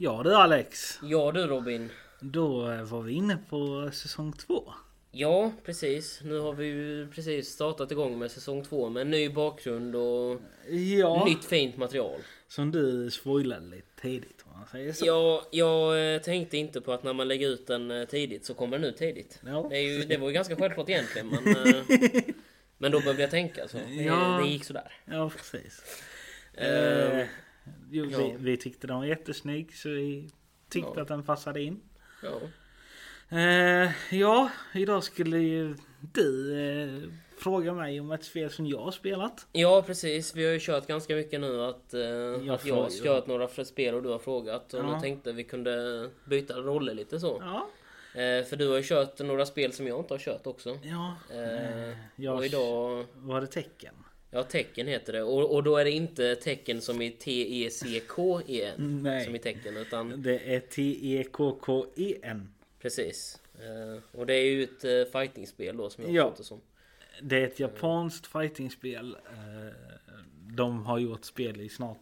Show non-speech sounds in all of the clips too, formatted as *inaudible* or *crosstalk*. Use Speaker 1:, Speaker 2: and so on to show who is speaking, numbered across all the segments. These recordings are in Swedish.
Speaker 1: Ja du Alex.
Speaker 2: Ja du Robin.
Speaker 1: Då eh, var vi inne på säsong två.
Speaker 2: Ja precis. Nu har vi ju precis startat igång med säsong två med en ny bakgrund och
Speaker 1: Ja.
Speaker 2: nytt fint material.
Speaker 1: Som du spoilade lite tidigt om man säger så.
Speaker 2: Ja, jag eh, tänkte inte på att när man lägger ut den eh, tidigt så kommer den ut tidigt.
Speaker 1: Ja.
Speaker 2: Det, ju, det var ju ganska självklart egentligen men, *laughs* men då behövde jag tänka så. Det,
Speaker 1: Ja.
Speaker 2: det gick sådär.
Speaker 1: Ja precis.
Speaker 2: Eh,
Speaker 1: jo,
Speaker 2: ja.
Speaker 1: vi, vi tyckte den var jättesnygg så vi tyckte
Speaker 2: Ja.
Speaker 1: att den passade in.
Speaker 2: ja.
Speaker 1: Eh, ja, idag skulle ju du eh, fråga mig om ett spel som jag har spelat.
Speaker 2: ja precis, vi har ju kört ganska mycket nu att, eh, att jag har kört några spel och du har frågat. Och
Speaker 1: Ja.
Speaker 2: då tänkte vi kunde byta roller lite så.
Speaker 1: Ja.
Speaker 2: Eh, för du har ju kört några spel som jag inte har kört också.
Speaker 1: Ja.
Speaker 2: Eh,
Speaker 1: jag
Speaker 2: och idag...
Speaker 1: var det tecken?
Speaker 2: Ja, tecken heter det. Och, och då är det inte tecken som i T-E-C-K-E-N.
Speaker 1: Nej.
Speaker 2: Som i tecken, utan
Speaker 1: Det är T-E-K-K-E-N.
Speaker 2: precis. Eh, och det är ju ett uh, fightingspel då som jag
Speaker 1: Ja.
Speaker 2: det som.
Speaker 1: Det är ett japanskt fightingspel. Eh, De har gjort spel i snart,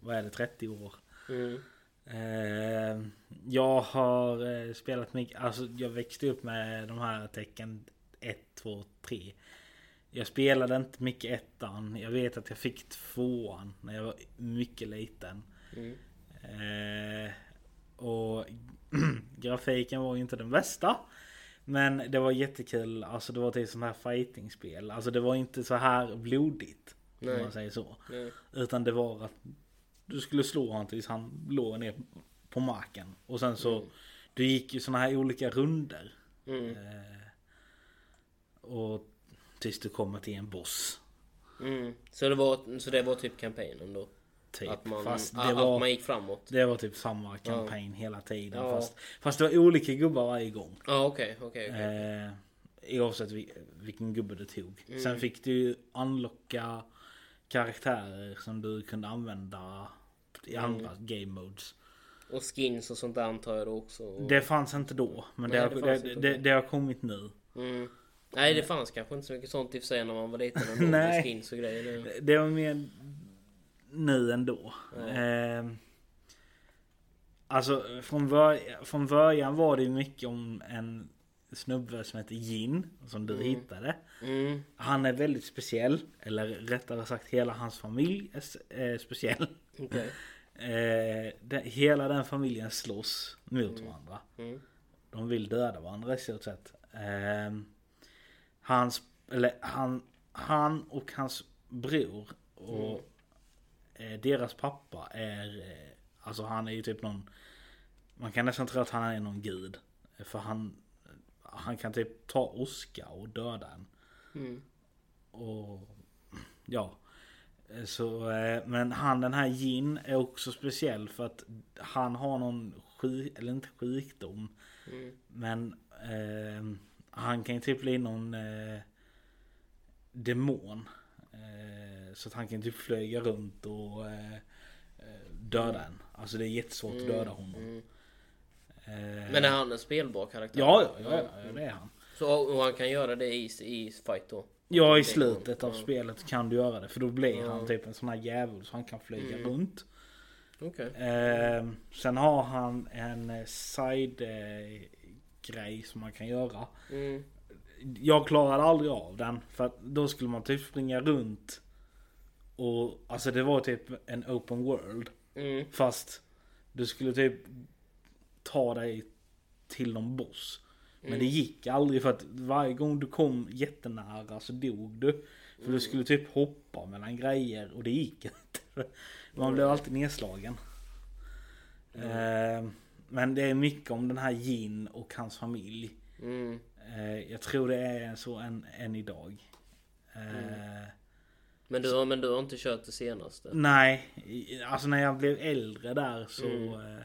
Speaker 1: vad är det, 30 år.
Speaker 2: Mm.
Speaker 1: Eh, Jag har eh, spelat mycket, alltså jag växte upp med de här tecken 1, 2, 3. Jag spelade inte mycket ettan. Jag vet att jag fick tvåan när jag var mycket liten.
Speaker 2: Mm.
Speaker 1: Eh, och *clears throat* grafiken var ju inte den bästa. Men det var jättekul. Alltså det var typ sån här fightingspel. Alltså det var inte så här blodigt. Om
Speaker 2: Nej.
Speaker 1: man säger så.
Speaker 2: Nej.
Speaker 1: Utan det var att du skulle slå honom tills han låg ner på marken. Och sen så
Speaker 2: Mm.
Speaker 1: Du gick ju såna här olika runder.
Speaker 2: Mm.
Speaker 1: Eh, och tills du kommer till en boss.
Speaker 2: Mm. Så, det var, så det var typ kampanjen då?
Speaker 1: Typ.
Speaker 2: Att, man,
Speaker 1: Fast
Speaker 2: att,
Speaker 1: det var,
Speaker 2: att man gick framåt?
Speaker 1: det var typ samma kampanj hela tiden.
Speaker 2: Ja.
Speaker 1: Fast, fast det var olika gubbar varje gång.
Speaker 2: Ja, okej, okej. okej.
Speaker 1: Eh, oavsett vil- vilken gubbe du tog.
Speaker 2: Mm.
Speaker 1: Sen fick du ju unlocka karaktärer som du kunde använda i
Speaker 2: Mm.
Speaker 1: andra game modes.
Speaker 2: Och skins och sånt där antar jag då också? Och...
Speaker 1: Det fanns inte då. Men
Speaker 2: Nej,
Speaker 1: det, har, det, det, det har kommit nu.
Speaker 2: Mm. Nej, det fanns kanske inte så mycket sånt i och för sig när man var liten ändå. *laughs*
Speaker 1: Nej.
Speaker 2: skins och grejer. Det...
Speaker 1: Var mer nu ändå.
Speaker 2: Ja.
Speaker 1: Eh, alltså från, bör, från början var det mycket om en snubbe som heter Jin. Som du
Speaker 2: Mm.
Speaker 1: hittade.
Speaker 2: Mm.
Speaker 1: Han är väldigt speciell. Eller rättare sagt hela hans familj är är speciell.
Speaker 2: Okej. *laughs*
Speaker 1: Eh, det, hela den familjen slåss mot
Speaker 2: Mm.
Speaker 1: varandra.
Speaker 2: Mm.
Speaker 1: De vill döda varandra i stort sett. Eh, hans, eller han, han och hans bror och eh, deras pappa är, eh, alltså han är ju typ någon, man kan nästan tro att han är någon gud. För han, han kan typ ta oska och döda en.
Speaker 2: Mm.
Speaker 1: Och ja. Så, eh, men han den här Jin är också speciell för att han har någon sjuk, eller inte sjukdom.
Speaker 2: Mm.
Speaker 1: Men eh, han kan ju typ bli någon eh, demon. Eh, så att han kan typ flyga runt och eh, eh, döda en. Alltså det är jättesvårt att döda honom.
Speaker 2: Mm.
Speaker 1: Eh,
Speaker 2: Men är han en spelbar karaktär?
Speaker 1: ja, ja, ja, ja, det är han.
Speaker 2: Så och han kan göra det i, i fight då?
Speaker 1: Ja i
Speaker 2: är
Speaker 1: slutet av.
Speaker 2: Ja.
Speaker 1: spelet kan du göra det. För då blir
Speaker 2: Ja.
Speaker 1: han typ en sån här djävul så han kan flyga
Speaker 2: Mm.
Speaker 1: runt.
Speaker 2: Okej.
Speaker 1: Eh, sen har han en side eh, grej som man kan göra.
Speaker 2: Mm.
Speaker 1: Jag klarade aldrig av den för att då skulle man typ springa runt. Och alltså det var typ en open world.
Speaker 2: Mm.
Speaker 1: Fast du skulle typ ta dig till någon boss. Men
Speaker 2: Mm.
Speaker 1: det gick aldrig för att varje gång du kom jättenära så dog du. För
Speaker 2: Mm.
Speaker 1: du skulle typ hoppa mellan grejer och det gick inte. *laughs* Man blev alltid nedslagen. Eh, men det är mycket om den här Jin och hans familj.
Speaker 2: Mm.
Speaker 1: Eh, jag tror det är så än, än idag. Eh,
Speaker 2: Men, du har, men du har inte kört det senaste?
Speaker 1: Nej, alltså när jag blev äldre där så
Speaker 2: Mm.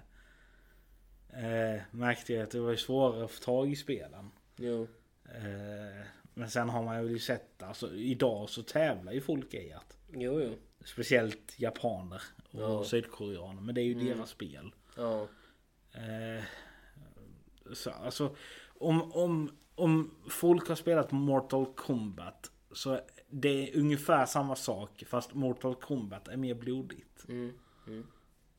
Speaker 1: eh, märkte jag att det var svårare att få tag i spelen.
Speaker 2: Jo.
Speaker 1: Eh, men sen har man ju sett, alltså idag så tävlar ju folk i att
Speaker 2: Jo, jo.
Speaker 1: Speciellt japaner och
Speaker 2: Ja.
Speaker 1: sydkoreaner, men det är ju
Speaker 2: Mm.
Speaker 1: deras spel.
Speaker 2: Ja.
Speaker 1: Eh, så, alltså, om, om, om folk har spelat Mortal Kombat så det är ungefär samma sak fast Mortal Kombat är mer blodigt.
Speaker 2: Mm. Mm.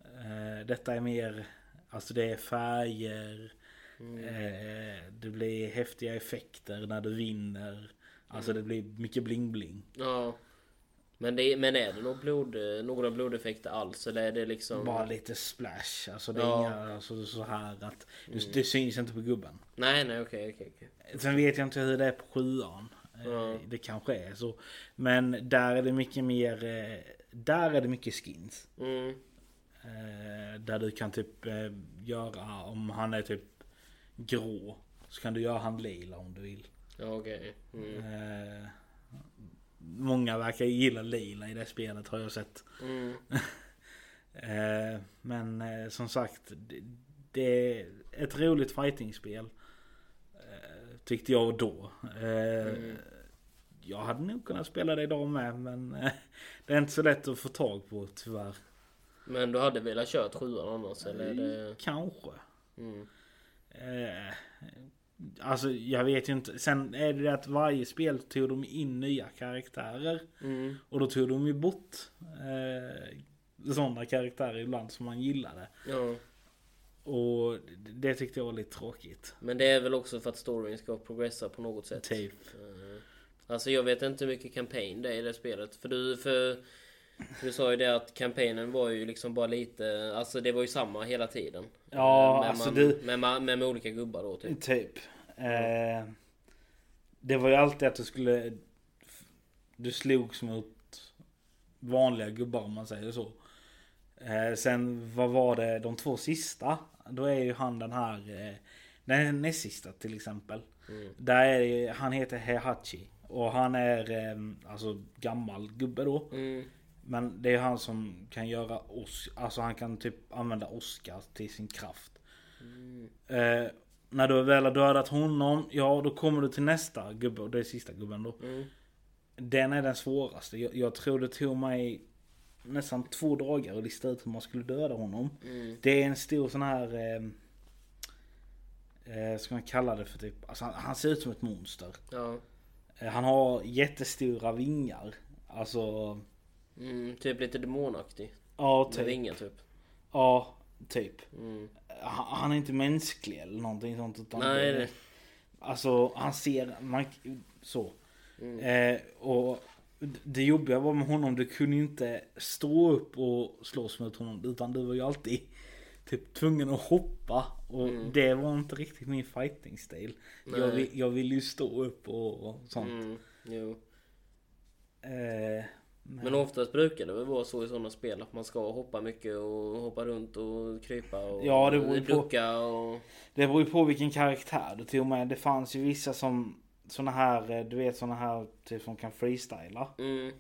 Speaker 1: Eh, detta är mer Alltså det är färger.
Speaker 2: Mm.
Speaker 1: Eh, det blir häftiga effekter när du vinner. Alltså det blir mycket bling-bling.
Speaker 2: Ja. Men, det, men är det någon blod, några blodeffekter alls? Eller är det liksom...
Speaker 1: Bara lite splash. Alltså det är
Speaker 2: Ja.
Speaker 1: inga alltså, så här att det, det syns inte på gubben.
Speaker 2: Nej, nej, okej, okej, okej.
Speaker 1: Sen vet jag inte hur det är på sjuan.
Speaker 2: Ja.
Speaker 1: Det kanske är så. Men där är det mycket mer... eh, Där är det mycket skins.
Speaker 2: Mm.
Speaker 1: Eh, Där du kan typ göra om han är typ grå. Så kan du göra han lila om du vill.
Speaker 2: Ja, okej. Mm.
Speaker 1: Eh, Många verkar gilla lila i det spelet har jag sett.
Speaker 2: Mm. *laughs*
Speaker 1: Eh, Men eh, som sagt. Det, det är ett roligt fightingspel. eh, Tyckte jag då. Eh,
Speaker 2: Mm.
Speaker 1: Jag hade nog kunnat spela det idag med men eh, *laughs* det är inte så lätt att få tag på tyvärr.
Speaker 2: Men du hade velat kört sjuan annars? Eller är det...
Speaker 1: Kanske.
Speaker 2: Mm.
Speaker 1: Alltså jag vet ju inte. Sen är det att varje spel tog de in nya karaktärer.
Speaker 2: Mm.
Speaker 1: Och då tog de ju bort eh, sådana karaktärer ibland som man gillade.
Speaker 2: Ja.
Speaker 1: Och det- tyckte jag var lite tråkigt.
Speaker 2: Men det är väl också för att storyn ska progressa på något sätt.
Speaker 1: Typ.
Speaker 2: Eh, Alltså jag vet inte hur mycket campaign det är i det spelet. För du, för, för du sa ju det att campaignen var ju liksom bara lite, alltså det var ju samma hela tiden.
Speaker 1: Ja,
Speaker 2: Eh, men
Speaker 1: alltså
Speaker 2: man,
Speaker 1: du-
Speaker 2: med, ma- med, med olika gubbar då typ.
Speaker 1: Typ. Eh, det var ju alltid att du skulle... Du slogs mot vanliga gubbar om man säger så. Eh, sen vad var det de två sista? Då är ju han den här... Eh, den näst sista till exempel.
Speaker 2: Mm.
Speaker 1: Där är det, han heter Heihachi. Och han är eh, alltså gammal gubbe då.
Speaker 2: Mm.
Speaker 1: Men det är han som kan göra os Alltså han kan typ använda Oscar till sin kraft.
Speaker 2: Mm.
Speaker 1: Eh, när du väl har dödat honom, ja då kommer du till nästa gubbe och det är sista gubben då.
Speaker 2: Mm.
Speaker 1: Den är den svåraste. Jag, jag tror det tog mig nästan två dagar att lista ut hur man skulle döda honom.
Speaker 2: Mm.
Speaker 1: Det är en stor sån här... Eh, eh, ska man kalla det för typ... Alltså han, han ser ut som ett monster.
Speaker 2: Ja.
Speaker 1: Eh, han har jättestora vingar. Alltså...
Speaker 2: Mm. Typ lite demonaktig.
Speaker 1: Ja,
Speaker 2: Med
Speaker 1: typ.
Speaker 2: vingar typ.
Speaker 1: Ja, typ.
Speaker 2: Mm.
Speaker 1: Han, han är inte mänsklig eller någonting sånt. Utan
Speaker 2: Nej,
Speaker 1: det, Alltså han ser... Man, så.
Speaker 2: Mm.
Speaker 1: Eh, och det jobbiga var med honom, du kunde inte stå upp och slåss mot honom. Utan du var ju alltid typ tvungen att hoppa. Och
Speaker 2: Mm.
Speaker 1: det var inte riktigt min fighting-stil. Jag, jag ville ju stå upp och, och sånt.
Speaker 2: Mm. Jo.
Speaker 1: Eh,
Speaker 2: Men oftast brukar det väl vara så i sådana spel att man ska hoppa mycket och hoppa runt och krypa och
Speaker 1: Ja, det beror
Speaker 2: ducka och...
Speaker 1: Det beror ju på vilken karaktär du tog med. Det fanns ju vissa som såna här, eh, du vet såna här typ som kan freestyla.
Speaker 2: Mm.
Speaker 1: eh,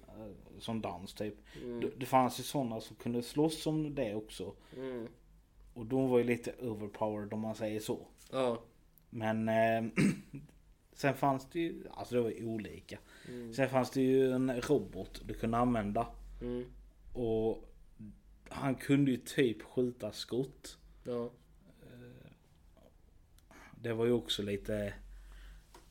Speaker 1: Som dans typ.
Speaker 2: Mm.
Speaker 1: Det, det fanns ju såna som kunde slåss som det också.
Speaker 2: Mm.
Speaker 1: Och de var ju lite overpowered om man säger så.
Speaker 2: Ja.
Speaker 1: Men eh, *clears throat* sen fanns det ju, alltså det var ju olika.
Speaker 2: Mm.
Speaker 1: Sen fanns det ju en robot du kunde använda.
Speaker 2: Mm.
Speaker 1: Och han kunde ju typ skjuta skott.
Speaker 2: Ja.
Speaker 1: Det var ju också lite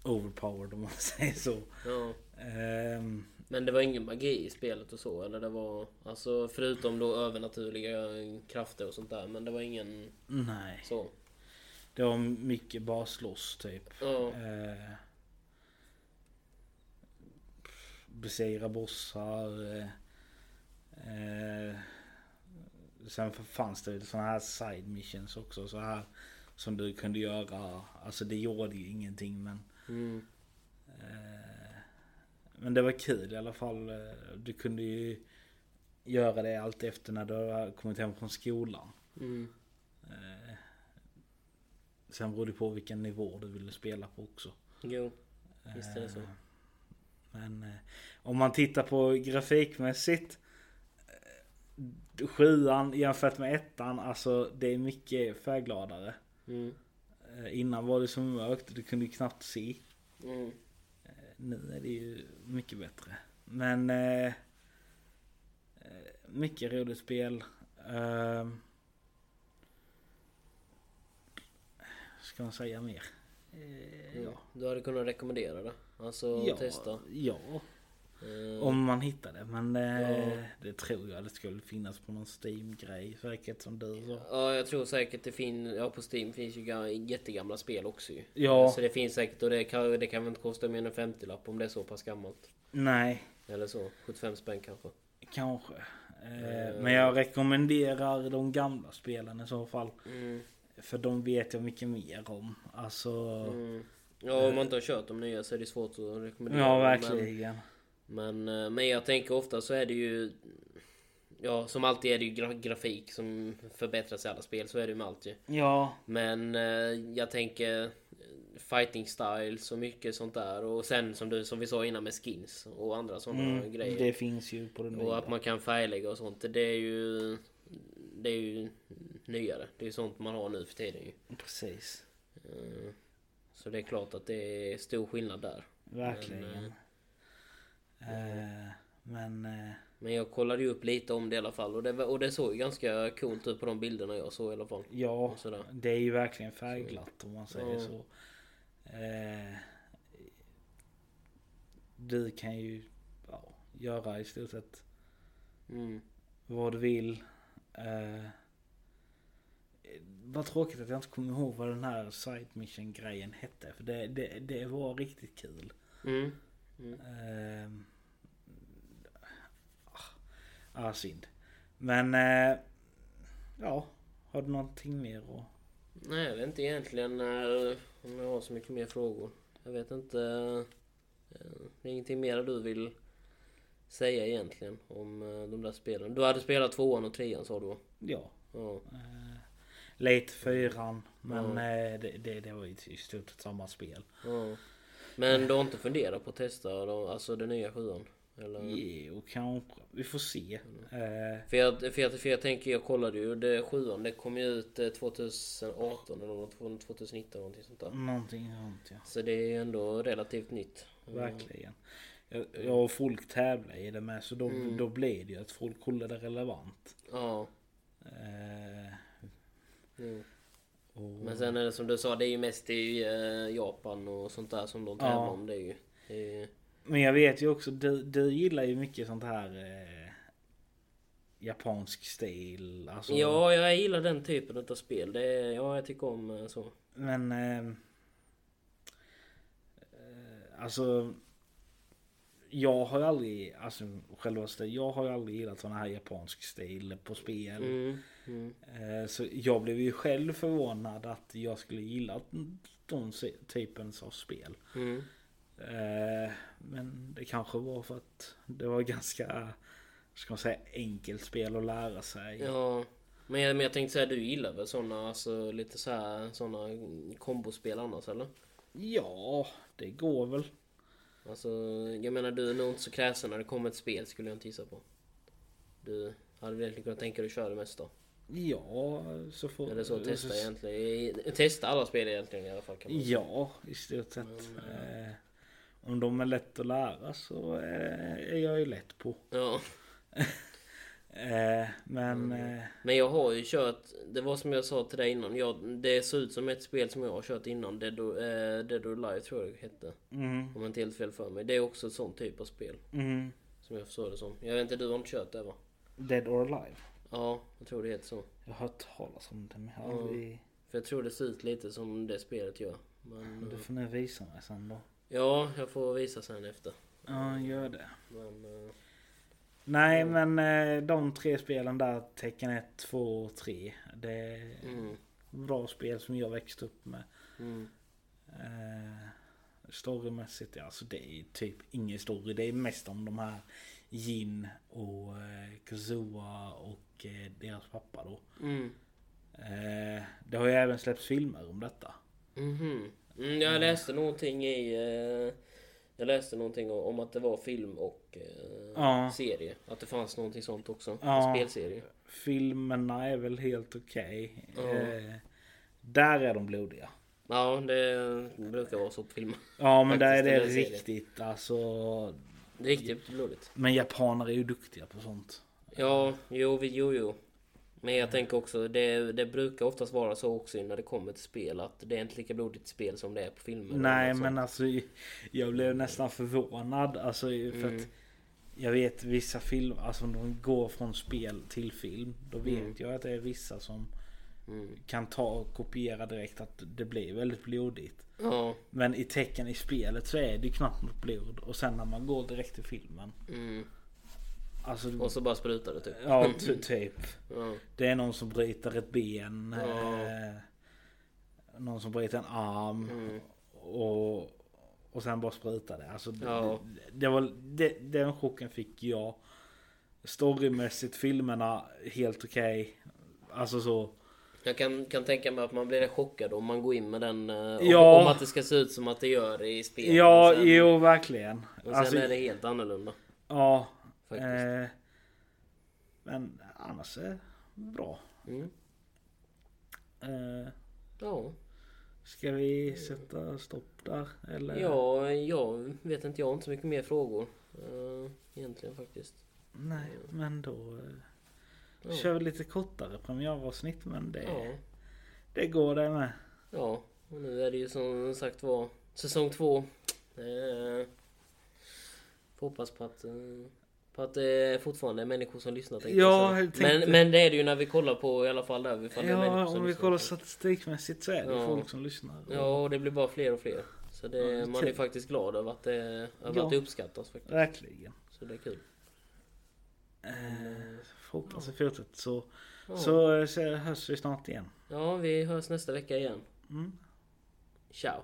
Speaker 1: overpowered om man *laughs* säger så.
Speaker 2: Ja.
Speaker 1: Ehm,
Speaker 2: Men det var ingen magi i spelet och så eller det var alltså förutom då övernaturliga krafter och sånt där men det var ingen
Speaker 1: nej,
Speaker 2: så.
Speaker 1: Det var mycket bara slåss typ.
Speaker 2: Ja.
Speaker 1: Eh, besegra bossar. Eh, eh, sen fanns det såna här side missions också. Så här som du kunde göra. Alltså det gjorde ju ingenting men.
Speaker 2: Mm.
Speaker 1: Eh, men det var kul i alla fall. Eh, Du kunde ju göra det allt efter när du har kommit hem från skolan.
Speaker 2: Mm.
Speaker 1: Eh, sen beror det på vilken nivå du ville spela på också.
Speaker 2: Jo. Visst är det så.
Speaker 1: Eh, Men eh, om man tittar på grafikmässigt. eh, Sjuan jämfört med ettan, alltså det är mycket färggladare.
Speaker 2: Mm.
Speaker 1: Innan var det så mörkt, du kunde ju knappt se.
Speaker 2: Mm.
Speaker 1: Nu är det ju mycket bättre. Men... Eh, mycket roligt spel. Eh, ska man säga mer? Eh,
Speaker 2: Ja. Du hade kunnat rekommendera det? Alltså
Speaker 1: Ja,
Speaker 2: testa?
Speaker 1: ja.
Speaker 2: Eh,
Speaker 1: Om man hittar det. Men eh,
Speaker 2: Ja.
Speaker 1: det tror jag det skulle finnas på någon Steam-grej. Säkert som du sa.
Speaker 2: Ja, jag tror säkert det finns... Ja, på Steam finns ju ga- jättegamla spel också ju.
Speaker 1: Ja.
Speaker 2: Så det finns säkert och det kan, det kan väl inte kosta mer än en 50-lapp om det är så pass gammalt.
Speaker 1: Nej,
Speaker 2: Eller så. 75 spänn kanske.
Speaker 1: kanske. Eh,
Speaker 2: Eh.
Speaker 1: Men jag rekommenderar de gamla spelen i så fall.
Speaker 2: Mm.
Speaker 1: För de vet jag mycket mer om. Alltså...
Speaker 2: Mm. Ja, om man inte har kört de nya så är det svårt att rekommendera.
Speaker 1: Ja, verkligen.
Speaker 2: Men, men, eh, men jag tänker ofta så är det ju... Ja, som alltid är det ju gra grafik som förbättras i alla spel. Så är det ju med allt ju.
Speaker 1: Ja,
Speaker 2: Men eh, jag tänker fighting styles och mycket sånt där. Och sen som, du, som vi sa innan med skins och andra sådana
Speaker 1: mm,
Speaker 2: grejer.
Speaker 1: det finns ju på den nya.
Speaker 2: Och att man kan färglägga och sånt. Det är ju... Det är ju nyare. Det är sånt man har nu för tiden ju.
Speaker 1: Precis.
Speaker 2: Eh, Så det är klart att det är stor skillnad där.
Speaker 1: Verkligen. Men... Eh,
Speaker 2: Men jag kollade ju upp lite om det i alla fall. Och det, och det såg ju ganska coolt ut på de bilderna jag såg i alla fall.
Speaker 1: ja, det är ju verkligen färgglatt om man säger
Speaker 2: Ja.
Speaker 1: så. Eh, du kan ju ja, göra i stort sett
Speaker 2: Mm.
Speaker 1: vad du vill. Eh, vad tråkigt att jag inte kommer ihåg vad den här side mission grejen hette. För det, det, det var riktigt kul.
Speaker 2: Mm.
Speaker 1: Ehm, ah, ah, synd. Men eh, ja, har du någonting mer att...
Speaker 2: Nej, jag vet inte egentligen eh, om jag har så mycket mer frågor. Jag vet inte. eh, Det är ingenting mer du vill säga egentligen om eh, de där spelen. Du hade spelat tvåan och trean sa du?
Speaker 1: Ja,
Speaker 2: Ja.
Speaker 1: Eh, lite fyran. Men eh, det, det, det var ju i stort sett samma spel.
Speaker 2: ja. Men du har inte funderat på att testa då, alltså den nya sjuan? Eller?
Speaker 1: Jo, kanske. Vi får se. Eh,
Speaker 2: För jag, för, jag, för jag tänker, jag kollade ju, det sjuan det kom ju ut eh, 2018 eller något, 2019 någonting sånt där.
Speaker 1: någonting sånt ja.
Speaker 2: Så det är ju ändå relativt nytt.
Speaker 1: Verkligen. Jag, jag folk tävlar i det med så då,
Speaker 2: Mm.
Speaker 1: då blir det ju att folk håller det relevant.
Speaker 2: Ja.
Speaker 1: Eh, Och,
Speaker 2: Men sen är det som du sa, det är ju mest i eh, Japan och sånt där som de tävlar
Speaker 1: Ja.
Speaker 2: om. Det är ju... Det är,
Speaker 1: Men jag vet ju också, du, du gillar ju mycket sånt här eh, japansk stil. Alltså,
Speaker 2: Ja, jag gillar den typen av spel. Det är, ja, jag tycker om eh, så.
Speaker 1: Men... Eh, eh, alltså... Jag har ju aldrig, alltså självaste, jag har ju aldrig gillat sån här japansk stil på spel.
Speaker 2: Mm, mm,
Speaker 1: Eh, så jag blev ju själv förvånad att jag skulle gilla de typen av spel.
Speaker 2: mm.
Speaker 1: Eh, men det kanske var för att det var ganska, ska man säga, enkelt spel att lära sig.
Speaker 2: Ja. Men jag, men jag tänkte säga, du gillar väl såna, alltså lite så här, såna kombospel annars eller?
Speaker 1: Ja, det går väl.
Speaker 2: Alltså, jag menar du är nog inte så kräsen när det kommer ett spel skulle jag inte gissa på. Du hade väl kunnat tänka dig att köra det mesta?
Speaker 1: Ja, så får...
Speaker 2: Eller så testa egentligen. Testa alla spel egentligen i alla fall kan man.
Speaker 1: Ja, i stort sett. Eh, om de är lätt att lära så eh, är jag ju lätt på.
Speaker 2: Ja. *laughs*
Speaker 1: Eh, men... Eh,
Speaker 2: Men jag har ju kört, det var som jag sa till dig innan, jag, det ser ut som ett spel som jag har kört innan, Dead or, eh, Dead or Alive tror jag det hette.
Speaker 1: mm,
Speaker 2: Om jag inte helt fel för mig. Det är också ett sånt typ av spel.
Speaker 1: mm,
Speaker 2: Som jag förstår det som. Jag vet inte, du har inte kört det va?
Speaker 1: Dead or Alive.
Speaker 2: Ja, jag tror det heter så.
Speaker 1: Jag har hört talas om det men jag har
Speaker 2: Ja.
Speaker 1: aldrig...
Speaker 2: För jag tror det ser ut lite som det spelet gör. Men,
Speaker 1: Du
Speaker 2: eh,
Speaker 1: får nu visa mig sen då.
Speaker 2: ja, jag får visa sen efter.
Speaker 1: Ja, gör det.
Speaker 2: Men, eh,
Speaker 1: Nej men eh, de tre spelen där, Tecken 1, 2 och 3. Det är
Speaker 2: mm,
Speaker 1: bra spel som jag växte upp med.
Speaker 2: mm,
Speaker 1: Eh, storymässigt, ja, alltså det är typ ingen story. Det är mest om de här Jin och eh, Kazua och eh, deras pappa då.
Speaker 2: mm,
Speaker 1: Eh, det har ju även släppts filmer om detta.
Speaker 2: mhm. Mm, jag läste någonting i... Eh, jag läste någonting om att det var film och eh,
Speaker 1: Ja.
Speaker 2: serie. Att det fanns någonting sånt också.
Speaker 1: Ja.
Speaker 2: En spelserie.
Speaker 1: Filmerna är väl helt okej.
Speaker 2: Ja.
Speaker 1: Eh, där är de blodiga.
Speaker 2: Ja, det brukar vara så på filmer.
Speaker 1: Ja men där är det riktigt alltså.
Speaker 2: Det är riktigt blodigt.
Speaker 1: Men japaner är ju duktiga på sånt.
Speaker 2: Ja, jo, jo, jo. Men jag tänker också, det, det brukar oftast vara så också när det kommer till spel att det är inte lika blodigt spel som det är på filmer.
Speaker 1: Nej men alltså jag blev nästan förvånad. Alltså för
Speaker 2: Mm.
Speaker 1: att Jag vet vissa filmer, alltså om de går från spel till film. Då vet
Speaker 2: Mm.
Speaker 1: jag att det är vissa som
Speaker 2: Mm.
Speaker 1: kan ta och kopiera direkt att det blir väldigt blodigt.
Speaker 2: Ja.
Speaker 1: Men i tecken i spelet så är det knappt något blod. Och sen när man går direkt till filmen. Alltså,
Speaker 2: Och så bara sprutar det typ.
Speaker 1: ja ty- typ. *laughs*
Speaker 2: Ja.
Speaker 1: Det är någon som bryter ett ben.
Speaker 2: Ja.
Speaker 1: Eh, någon som bryter en arm.
Speaker 2: Mm.
Speaker 1: Och, och sen bara sprutar det. Alltså,
Speaker 2: Ja.
Speaker 1: det, det var, det, den chocken fick jag. Storymässigt, filmerna helt okej. Alltså så.
Speaker 2: Jag kan, kan tänka mig att man blir chockad om man går in med den... eh, Om,
Speaker 1: Ja.
Speaker 2: om att det ska se ut som att det gör i spelet.
Speaker 1: Ja,
Speaker 2: sen,
Speaker 1: jo verkligen.
Speaker 2: Och sen
Speaker 1: Alltså,
Speaker 2: är det helt annorlunda.
Speaker 1: ja. Eh, men annars är det bra.
Speaker 2: Mm.
Speaker 1: Eh,
Speaker 2: Ja.
Speaker 1: ska vi sätta stopp där? Eller?
Speaker 2: ja, jag vet inte. Jag har inte så mycket mer frågor. Uh, egentligen faktiskt.
Speaker 1: Nej, men då eh,
Speaker 2: Ja.
Speaker 1: kör vi lite kortare premiäravsnitt. Men det,
Speaker 2: Ja.
Speaker 1: det går det med.
Speaker 2: Ja, och nu är det ju som sagt var säsong två. Eh, hoppas på att, eh, på att det fortfarande är människor som lyssnar. tänkte
Speaker 1: Ja, jag tänkte-
Speaker 2: men, men det är det ju när vi kollar på i alla fall där. Det människor
Speaker 1: Ja, om vi kollar statistikmässigt så är det
Speaker 2: Ja.
Speaker 1: folk som lyssnar.
Speaker 2: Ja, och det blir bara fler och fler. Så det,
Speaker 1: Ja, det
Speaker 2: man är faktiskt glad över att det, över
Speaker 1: Ja.
Speaker 2: att det uppskattas faktiskt.
Speaker 1: Verkligen.
Speaker 2: Så det är kul.
Speaker 1: Eh, hoppas vi fortsätter så.
Speaker 2: Ja.
Speaker 1: Så, eh, så hörs vi snart igen.
Speaker 2: ja, vi hörs nästa vecka igen.
Speaker 1: Mm.
Speaker 2: Ciao!